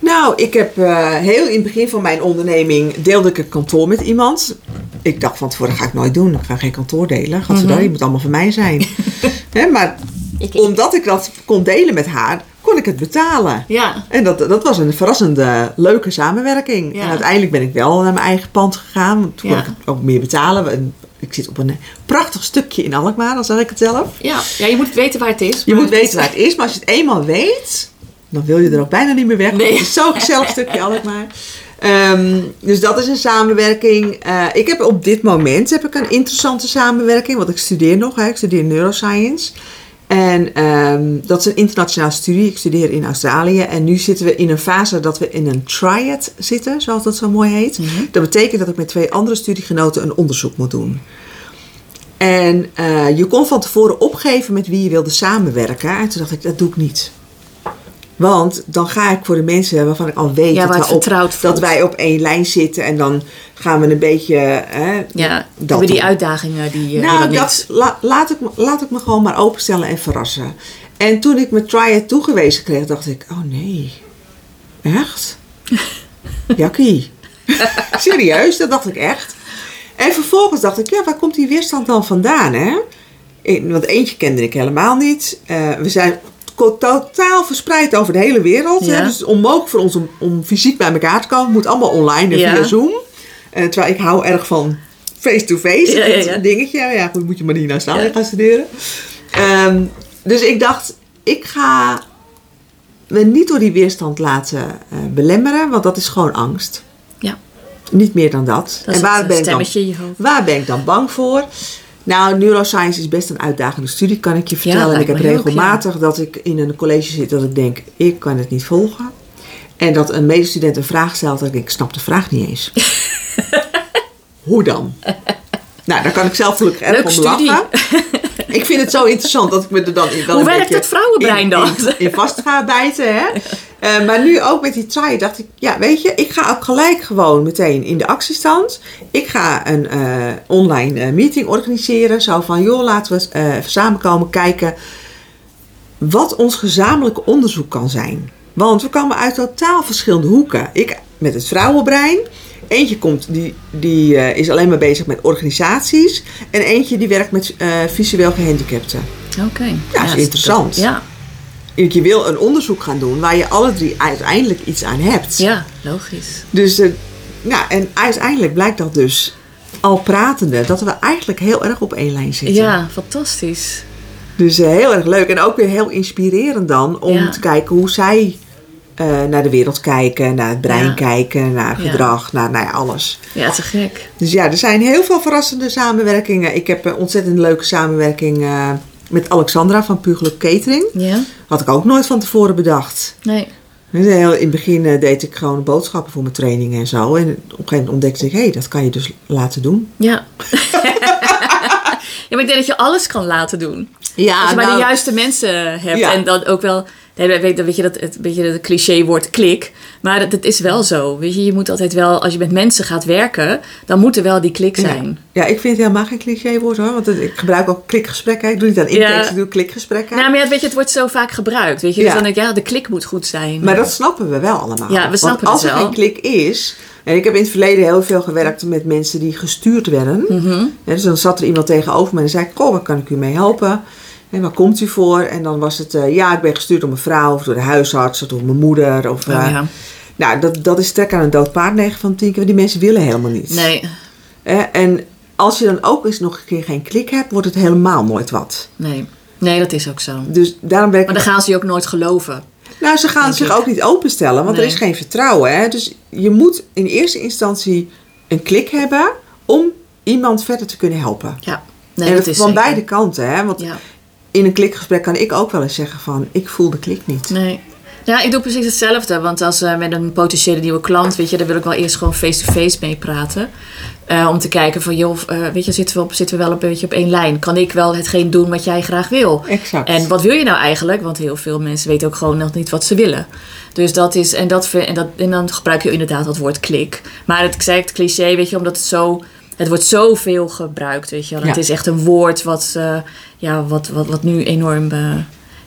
Nou, ik heb eh, heel in het begin van mijn onderneming deelde ik een kantoor met iemand. Ik dacht van tevoren, dat ga ik nooit doen. Ik ga geen kantoor delen. Gadverdamme, Mhm. die moet allemaal van mij zijn. Hè, maar Ik, omdat ik dat kon delen met haar, kon ik het betalen. ja, En dat, dat was een verrassende, leuke samenwerking. Ja. En uiteindelijk ben ik wel naar mijn eigen pand gegaan. want Toen Ja. kon ik het ook meer betalen. En Ik zit op een prachtig stukje in Alkmaar, dan zeg ik het zelf. ja. ja, je moet weten waar het is. Je moet weten waar het is, maar als je het eenmaal weet, dan wil je er ook bijna niet meer weg. Nee. Het is zo'n gezellig stukje Alkmaar. Ehm, dus dat is een samenwerking. Eh, ik heb op dit moment heb ik een interessante samenwerking, want ik studeer nog. Hè. Ik studeer neuroscience. En ehm, dat is een internationale studie. Ik studeer in Australië. En nu zitten we in een fase dat we in een triad zitten, zoals dat zo mooi heet. Mhm. Dat betekent dat ik met twee andere studiegenoten een onderzoek moet doen. En eh, je kon van tevoren opgeven met wie je wilde samenwerken. En toen dacht ik, dat doe ik niet. Want dan ga ik voor de mensen waarvan ik al weet Ja, dat, we het op, dat wij op één lijn zitten. En dan gaan we een beetje... Hè, Ja, dat hebben die uitdagingen die Nou, dat, la- laat, ik, me- laat ik me gewoon maar openstellen en verrassen. En toen ik mijn triad toegewezen kreeg, dacht ik, oh nee. Echt? Jakkie. Serieus, dat dacht ik echt. En vervolgens dacht ik, ja, waar komt die weerstand dan vandaan, hè? Want eentje kende ik helemaal niet. Eh, we zijn totaal verspreid over de hele wereld. Hè? Dus het is onmogelijk voor ons om, om fysiek bij elkaar te komen. Het moet allemaal online en Ja. via Zoom. Eh, terwijl ik hou erg van face-to-face. Ja, ja, Dat dingetje. Ja, goed, moet je maar niet naar Ja. gaan studeren. Ehm, dus ik dacht, ik ga me niet door die weerstand laten eh, belemmeren. Want dat is gewoon angst. Ja. Niet meer dan dat. Dat en waar ben, ik dan, je hoofd. waar ben ik dan bang voor? Nou, neuroscience is best een uitdagende studie, kan ik je vertellen. en ik heb regelmatig dat ik in een college zit dat ik denk, ik kan het niet volgen. En dat een medestudent een vraag stelt en ik, ik snap de vraag niet eens. Hoe dan? Nou, daar kan ik zelf gelukkig erg om studie. lachen. Ik vind het zo interessant dat ik me er dan in wel Hoe werkt het vrouwenbrein in- dan? In, in vast ga bijten, hè. Eh, maar nu ook met die try dacht ik, ja, weet je, ik ga ook gelijk gewoon meteen in de actiestand. Ik ga een eh, online eh, meeting organiseren. Zo van, joh, laten we samenkomen kijken wat ons gezamenlijke onderzoek kan zijn. Want we komen uit totaal verschillende hoeken. Ik met het vrouwenbrein. Eentje komt, die, die is alleen maar bezig met organisaties. En eentje die werkt met visueel gehandicapten. Oké. Ja, is interessant. Ja, Je wil een onderzoek gaan doen waar je alle drie uiteindelijk iets aan hebt. ja, logisch. Dus, eh, ja, en uiteindelijk blijkt dat dus al pratende, dat we eigenlijk heel erg op één lijn zitten. Ja, fantastisch. Dus eh, heel erg leuk en ook weer heel inspirerend dan om Ja. te kijken hoe zij eh, naar de wereld kijken, naar het brein Ja. kijken, naar Ja. gedrag, naar, naar alles. Ja, te gek. Dus ja, er zijn heel veel verrassende samenwerkingen. Ik heb een ontzettend leuke samenwerking met Alexandra van Pugelijk Catering. Ja? Had ik ook nooit van tevoren bedacht. Nee. Dus in het begin eh, deed ik gewoon boodschappen voor mijn trainingen en zo. En op een gegeven moment ontdekte ik, hé, hey, dat kan je dus laten doen. Ja. ja, maar ik denk dat je alles kan laten doen. Ja, Als je maar nou, de juiste mensen hebt. Ja. En dan ook wel... Nee, weet, weet je, dat, het beetje dat cliché woord klik. Maar het is wel zo. Weet je, je moet altijd wel... Als je met mensen gaat werken, dan moet er wel die klik zijn. Ja, ik vind het helemaal geen clichéwoord hoor. Want ik gebruik ook klikgesprekken. Ik doe niet aan Ja. ik doe klikgesprekken. Nou, maar ja, weet je, het wordt zo vaak gebruikt. Weet je, dus dan denk ik, ja, de klik moet goed zijn. Maar dat snappen we wel allemaal. Ja, we snappen Want als het er geen klik is... En ik heb in het verleden heel veel gewerkt met mensen die gestuurd werden. Mhm. Ja, dus dan zat er iemand tegenover me en zei goh, waar kan ik u mee helpen? En waar komt u voor? En dan was het, eh, ja, ik ben gestuurd door mijn vrouw of door de huisarts of door mijn moeder. Of, Oh, eh, ja. Nou, dat, dat is trek aan een dood paard 9 van 10 keer. want Die mensen willen helemaal niet. Nee, Eh, en als je dan ook eens nog een keer geen klik hebt, wordt het helemaal nooit wat. nee. Nee, dat is ook zo. Dus daarom werk Maar dan gaan ze je ook nooit geloven. Nou, ze gaan zich ik. ook niet openstellen, want er is geen vertrouwen. Hè? Dus je moet in eerste instantie een klik hebben om iemand verder te kunnen helpen. Ja, nee, en dat dat is van zeker. beide kanten. Hè? Want Ja, in een klikgesprek kan ik ook wel eens zeggen van, ik voel de klik niet. Nee. Ja, ik doe precies hetzelfde. Want als uh, met een potentiële nieuwe klant, weet je, dan wil ik wel eerst gewoon face-to-face mee praten. Uh, om te kijken van, joh, uh, weet je, zitten we, op, zitten we wel een beetje op één lijn? Kan ik wel hetgeen doen wat jij graag wil? Exact. En wat wil je nou eigenlijk? Want heel veel mensen weten ook gewoon nog niet wat ze willen. Dus dat is, en, dat, en, dat, en dan gebruik je inderdaad dat woord klik. Maar het, ik zei het cliché, weet je, omdat het zo... Het wordt zoveel gebruikt, weet je wel. Ja. Het is echt een woord wat, uh, ja, wat, wat, wat nu enorm uh,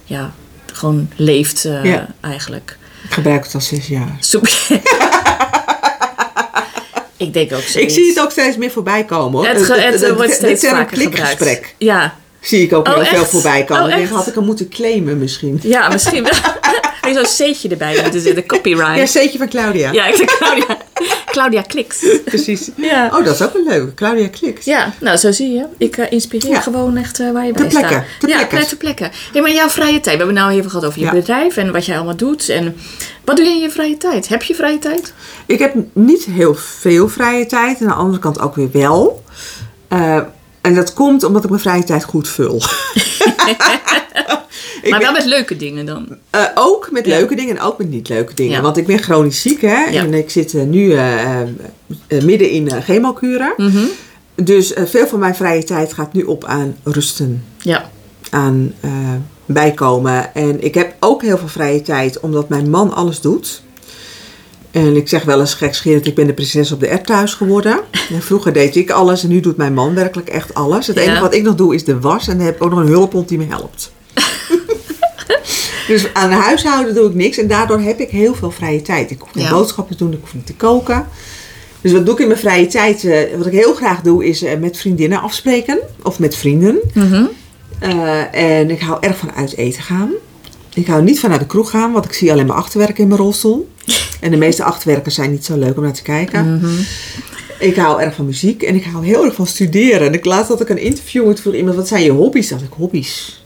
ja, gewoon leeft uh, Ja. eigenlijk. Ik gebruik het al zes jaar. Ik denk ook zo. Ik zie het ook steeds meer voorbij komen hoor. Het, ge- het, wordt steeds vaker gebruikt. klikgesprek Ja. zie ik ook Oh, heel veel voorbij komen. Oh, ik denk, had ik hem moeten claimen misschien. ja, misschien wel. Je zo'n C'tje erbij moeten zitten, copyright. Ja, Seetje van Claudia. Ja, ik zeg Claudia. Claudia Kliks. Precies. Ja. Oh, dat is ook een leuke. Claudia Kliks. Ja, nou zo zie je. Ik eh, inspireer Ja. gewoon echt eh, waar je bij plekke, staat. ter ja, plekke. plek ter plekke. Hey, maar jouw vrije tijd. We hebben nou even gehad over je Ja. bedrijf en wat jij allemaal doet. En wat doe je in je vrije tijd? Heb je vrije tijd? Ik heb niet heel veel vrije tijd. En aan de andere kant ook weer wel. Eh, en dat komt omdat ik mijn vrije tijd goed vul. Maar ben- wel met leuke dingen dan. Eh, ook met Ja. leuke dingen en ook met niet leuke dingen. Ja. Want ik ben chronisch ziek, hè. En ik zit eh, nu eh, midden in chemokuren. Mhm. Dus veel van mijn vrije tijd gaat nu op aan rusten. Ja. Aan bijkomen. En ik heb ook heel veel vrije tijd, omdat mijn man alles doet. En ik zeg wel eens gekscherend, ik ben de prinses op de ert thuis geworden. En vroeger deed ik alles en nu doet mijn man werkelijk echt alles. Het Ja. enige wat ik nog doe is de was en dan heb ik ook nog een hulphond die me helpt. dus aan huishouden doe ik niks en daardoor heb ik heel veel vrije tijd. Ik hoef geen Ja. boodschappen te doen, ik hoef niet te koken. Dus wat doe ik in mijn vrije tijd? Eh, wat ik heel graag doe is eh, met vriendinnen afspreken of met vrienden. Mhm. Eh, en ik hou erg van uit eten gaan. Ik hou niet van naar de kroeg gaan, want ik zie alleen maar achterwerken in mijn rolstoel. En de meeste achterwerkers zijn niet zo leuk om naar te kijken. Mhm. Ik hou erg van muziek en ik hou heel erg van studeren. En ik laatst had ik een interview met voor iemand, wat zijn je hobby's? Dacht ik, hobby's?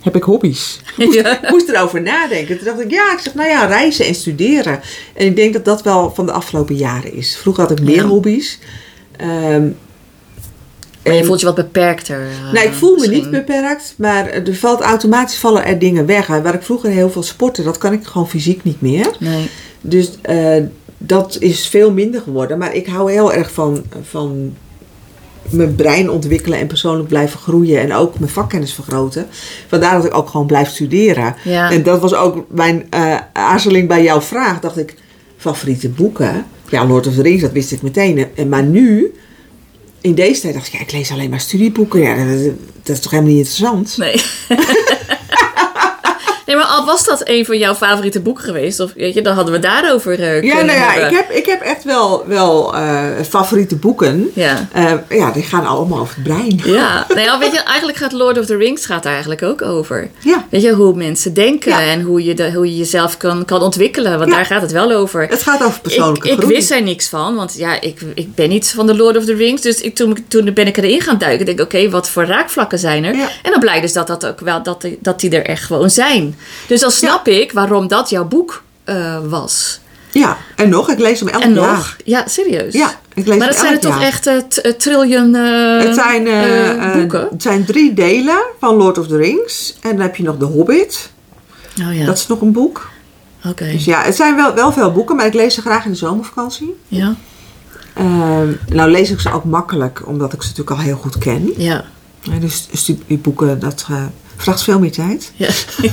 Heb ik hobby's? Ja. Ik moest erover nadenken. Toen dacht ik, ja, ik zeg, nou ja, reizen en studeren. En ik denk dat dat wel van de afgelopen jaren is. Vroeger had ik meer Ja. hobby's. Ehm, Maar je en- voelt je wat beperkter. eh, nou, ik voel me misschien. niet beperkt, maar er valt automatisch vallen er dingen weg. Waar ik vroeger heel veel sportte, dat kan ik gewoon fysiek niet meer. Nee. Dus eh, dat is veel minder geworden. Maar ik hou heel erg van, van mijn brein ontwikkelen en persoonlijk blijven groeien. En ook mijn vakkennis vergroten. Vandaar dat ik ook gewoon blijf studeren. Ja. En dat was ook mijn eh, aarzeling bij jouw vraag. Dacht ik, favoriete boeken? Ja, Lord of the Rings, dat wist ik meteen. En, maar nu, in deze tijd, dacht ik, ja, ik lees alleen maar studieboeken. Ja, dat, dat is toch helemaal niet interessant? Nee. nee, maar al was dat een van jouw favoriete boeken geweest, of weet je, dan hadden we daarover eh Ja, kunnen nou ja, hebben. ik heb, ik heb echt wel, wel eh, favoriete boeken. Ja. Eh, ja, die gaan allemaal over het brein. Ja, nou ja, weet je, eigenlijk gaat Lord of the Rings gaat daar eigenlijk ook over. Ja. Weet je, hoe mensen denken Ja. en hoe je, de, hoe je jezelf kan, kan ontwikkelen. Want Ja. daar gaat het wel over. Het gaat over persoonlijke ik, ik groei. wist er niks van, want ja, ik, ik ben niet van de Lord of the Rings. Dus ik, toen, toen ben ik erin gaan duiken. Ik denk, oké, wat voor raakvlakken zijn er? Ja. En dan blijkt dus dat, dat, ook wel, dat, die- dat die er echt gewoon zijn. Dus dan snap ik waarom dat jouw boek eh, was. Ja, en nog, ik lees hem elk En jaar. nog? Ja, serieus? Ja, ik lees maar dat zijn er toch echt eh, triljoen Het zijn, boeken? het zijn drie delen van Lord of the Rings. En dan heb je nog The Hobbit. Oh ja, Dat is nog een boek. oké. Dus ja, het zijn wel, wel veel boeken, maar ik lees ze graag in de zomervakantie. Ja, Ehm, nou lees ik ze ook makkelijk, omdat ik ze natuurlijk al heel goed ken. ja, Ja, dus studieboeken, dat eh, vraagt veel meer tijd. ja.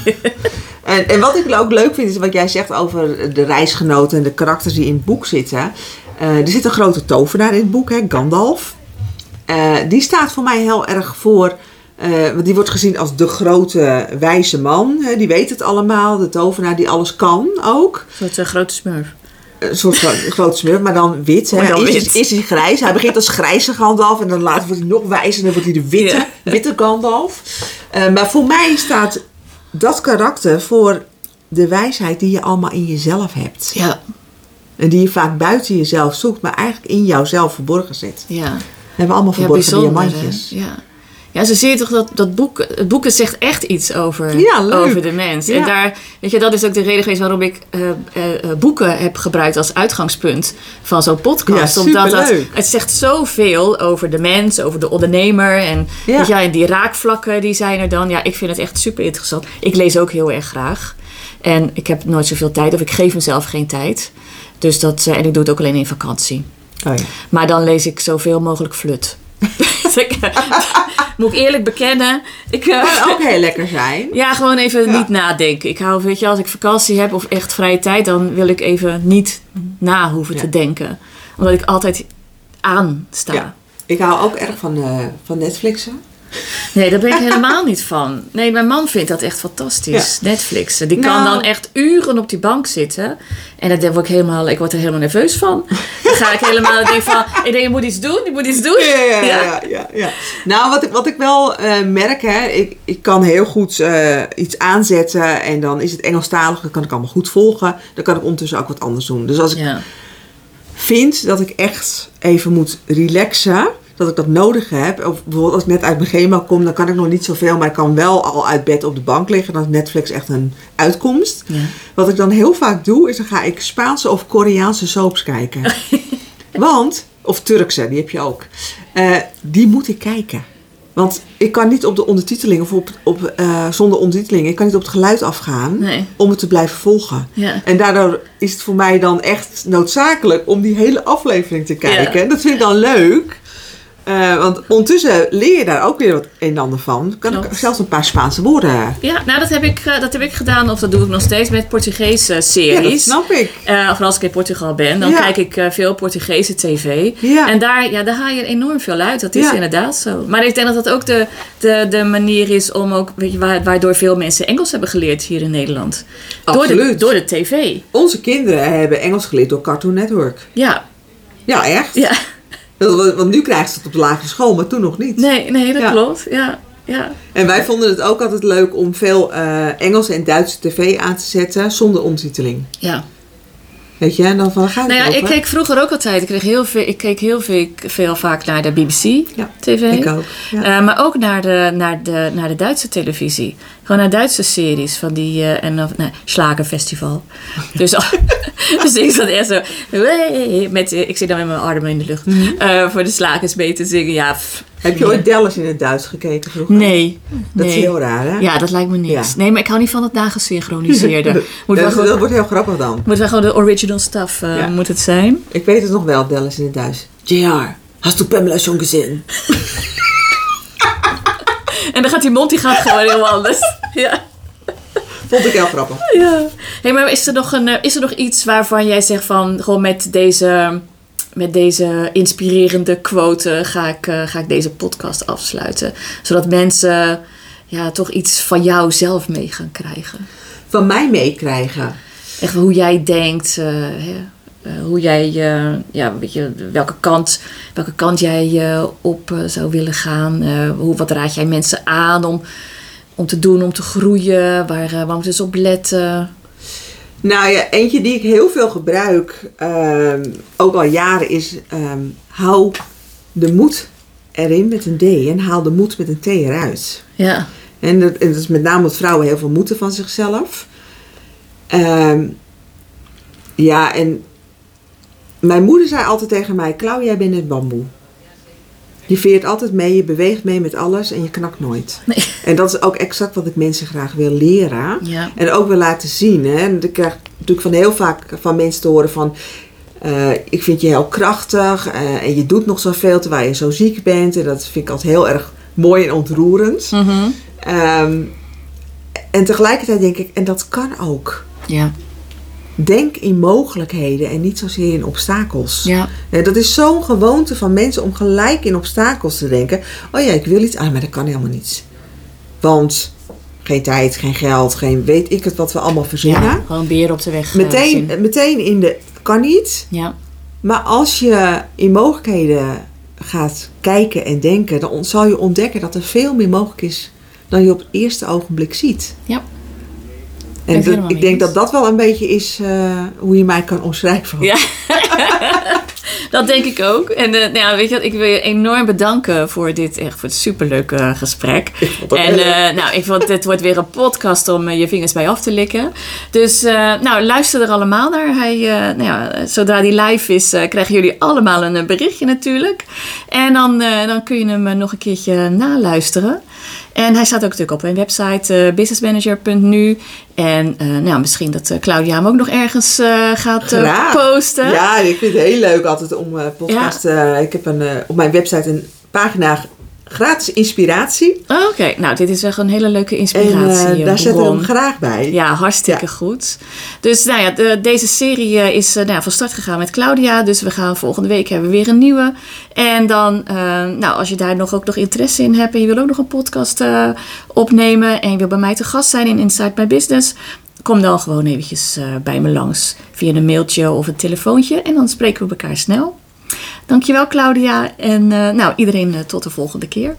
En, en wat ik ook leuk vind, is wat jij zegt over de reisgenoten en de karakters die in het boek zitten. Eh, er zit een grote tovenaar in het boek, hè, Gandalf. Eh, die staat voor mij heel erg voor, eh, want die wordt gezien als de grote wijze man. Hè, die weet het allemaal, de tovenaar die alles kan ook. Een soort grote smurf. Een soort gro- grote smurf, maar dan wit. Hè. Dan. Is, hij grijs. Hij begint als grijze Gandalf en dan later wordt hij nog wijzer en dan wordt hij de witte, Ja. witte Gandalf. Eh, maar voor mij staat dat karakter voor de wijsheid die je allemaal in jezelf hebt. Ja, En die je vaak buiten jezelf zoekt, maar eigenlijk in jouzelf verborgen zit. ja. We hebben allemaal Ja, verborgen hè? diamantjes. Ja. Ze zien toch dat, dat boek, het boek zegt echt iets over, Ja, over de mens. En Ja. daar, weet je, dat is ook de reden geweest waarom ik eh, eh, eh, boeken heb gebruikt als uitgangspunt van zo'n podcast. Ja, Omdat dat, het zegt zoveel over de mens, over de ondernemer. En, Ja. weet je, en die raakvlakken die zijn er dan. Ja, ik vind het echt super interessant. Ik lees ook heel erg graag. En ik heb nooit zoveel tijd, of ik geef mezelf geen tijd. Dus dat, en ik doe het ook alleen in vakantie. Oh. Maar dan lees ik zoveel mogelijk flut. Ik, moet ik eerlijk bekennen. Ik, eh, Kan ook heel lekker zijn. ja, gewoon even Ja. niet nadenken. Ik hou, weet je, als ik vakantie heb of echt vrije tijd, dan wil ik even niet na hoeven Ja. te denken. Omdat ik altijd aansta. Ja. Ik hou ook erg van, eh, van Netflixen. Nee, daar ben ik helemaal niet van. Nee, mijn man vindt dat echt fantastisch. Netflix. Die kan Nou. dan echt uren op die bank zitten. En dan word ik helemaal, ik word er helemaal nerveus van. Dan ga ik helemaal denk van, ik denk, je moet iets doen, je moet iets doen. Ja, ja, ja. ja. Nou, wat ik, wat ik wel eh, merk, hè, ik, ik kan heel goed eh, iets aanzetten en dan is het Engelstalig, dat kan ik allemaal goed volgen. Dan kan ik ondertussen ook wat anders doen. Dus als ik vind dat ik echt even moet relaxen, dat ik dat nodig heb. Of bijvoorbeeld als ik net uit mijn chemo kom, dan kan ik nog niet zoveel, maar ik kan wel al uit bed op de bank liggen. Dan is Netflix echt een uitkomst. Ja. Wat ik dan heel vaak doe, is dan ga ik Spaanse of Koreaanse soaps kijken. Want, of Turkse, die heb je ook. Eh, die moet ik kijken. Want ik kan niet op de ondertiteling of op, op, eh, zonder ondertiteling, ik kan niet op het geluid afgaan Nee. om het te blijven volgen. Ja. En daardoor is het voor mij dan echt noodzakelijk om die hele aflevering te kijken. Ja. Dat vind ik dan leuk. Eh, want ondertussen leer je daar ook weer wat een en ander van. Kan ik zelfs een paar Spaanse woorden. Ja, nou dat heb, ik, eh, dat heb ik gedaan, of dat doe ik nog steeds met Portugese Ja, dat series. snap ik. Eh, of als ik in Portugal ben, dan Ja. kijk ik eh, veel Portugese tv. Ja. En daar, ja, daar haal je enorm veel uit. Dat is Ja. inderdaad zo. Maar ik denk dat dat ook de, de, de manier is om ook, weet je, wa- waardoor veel mensen Engels hebben geleerd hier in Nederland. Door de, Absoluut. door de tv. Onze kinderen hebben Engels geleerd door Cartoon Network. Ja, Ja, echt. ja. Want nu krijgen ze het op de lagere school, maar toen nog niet. Nee, nee, dat Ja. klopt. Ja, ja. En wij vonden het ook altijd leuk om veel eh, Engelse en Duitse tv aan te zetten zonder ondertiteling. ja. Weet je, en dan van, gaat het Nou ja, ik keek vroeger ook altijd. Ik, kreeg heel veel, ik keek heel veel, veel vaak naar de BBC Ja, TV. Ik ook. Ja. Eh, maar ook naar de, naar, de, naar de Duitse televisie. Gewoon naar Duitse series van die. eh, en of nee, Slagerfestival. Dus, dus ik zat echt zo. Met, eh, ik zit dan met mijn armen in de lucht. Mhm. eh, voor de slagers mee te zingen. Ja, pff, Heb je ooit Dallas in het Duits gekeken vroeger? Nee. Dat is heel raar, hè? Ja, dat lijkt me niks. Ja. Nee, maar ik hou niet van het nagesynchroniseerde. dat, Moet wel dat, gewoon, wordt heel grappig dan. moet wel gewoon de original stuff eh, Ja. moet het zijn. Ik weet het nog wel, Dallas in het Duits. JR, hast du Pamela schon gesehen? En dan gaat die mond die gaat gewoon heel anders. Ja. Vond ik heel grappig. Ja. Hey, maar is er, nog een, eh, is er nog iets waarvan jij zegt van gewoon met deze, met deze inspirerende quote ga ik, eh, ga ik deze podcast afsluiten? Zodat mensen ja, toch iets van jou zelf mee gaan krijgen. Van mij meekrijgen. Echt hoe jij denkt, eh, eh, hoe jij, eh, ja, weet je, welke kant, welke kant jij eh, op eh, zou willen gaan. Eh, hoe, wat raad jij mensen aan om, om te doen, om te groeien? Waar, eh, waar moeten ze op letten? Nou ja, eentje die ik heel veel gebruik, ehm, ook al jaren, is ehm, hou de moed erin met een D en haal de moed met een T eruit. Ja. En dat, en dat is met name omdat vrouwen heel veel moeten van zichzelf. Ehm, ja, en mijn moeder zei altijd tegen mij: Klauw, jij bent het bamboe. Je veert altijd mee, je beweegt mee met alles en je knakt nooit. Nee. En dat is ook exact wat ik mensen graag wil leren. Ja. En ook wil laten zien. Hè. En ik krijg natuurlijk van heel vaak van mensen te horen van... eh, ik vind je heel krachtig eh, en je doet nog zoveel terwijl je zo ziek bent. En dat vind ik altijd heel erg mooi en ontroerend. Mhm. Ehm, en tegelijkertijd denk ik, en dat kan ook. Ja. Denk in mogelijkheden en niet zozeer in obstakels. Ja. Eh, dat is zo'n gewoonte van mensen om gelijk in obstakels te denken. Oh ja, ik wil iets, ah, maar dat kan helemaal niet. Want geen tijd, geen geld, geen weet ik het wat we allemaal verzinnen. ja. Gewoon beer op de weg. eh, meteen, zien. meteen in de, kan niet. Ja. Maar als je in mogelijkheden gaat kijken en denken, dan zal je ontdekken dat er veel meer mogelijk is dan je op het eerste ogenblik ziet. Ja. En ik denk dat dat wel een beetje is eh, hoe je mij kan omschrijven. Ja. dat denk ik ook. En eh, nou ja, weet je wat, ik wil je enorm bedanken voor dit echt voor het superleuke gesprek. En eh, nou, ik vond dit wordt weer een podcast om eh, je vingers bij af te likken. Dus eh, nou, luister er allemaal naar. Hij, eh, nou ja, zodra die live is, eh, krijgen jullie allemaal een eh, berichtje natuurlijk. En dan, eh, dan kun je hem eh, nog een keertje naluisteren. En hij staat ook natuurlijk op mijn website eh, businessmanager.nu. En eh, nou, misschien dat eh, Claudia hem ook nog ergens gaat posten. Ja, ik vind het heel leuk altijd om podcast. eh, ik heb een, op mijn website een pagina gratis inspiratie. Oh, Oké, nou dit is echt een hele leuke En inspiratie. eh, eh, daar zetten we hem graag bij. Ja, hartstikke Ja. goed. Dus nou ja, de- deze serie eh, is eh, nou ja, van start gegaan met Claudia. Dus we gaan volgende week hebben we weer een nieuwe. En dan, nou, als je daar nog, ook nog interesse in hebt en je wil ook nog een podcast opnemen en je wil bij mij te gast zijn in Inside My Business, kom dan gewoon eventjes bij me langs via een mailtje of een telefoontje en dan spreken we elkaar snel. Dankjewel Claudia en eh, nou, iedereen eh, tot de volgende keer.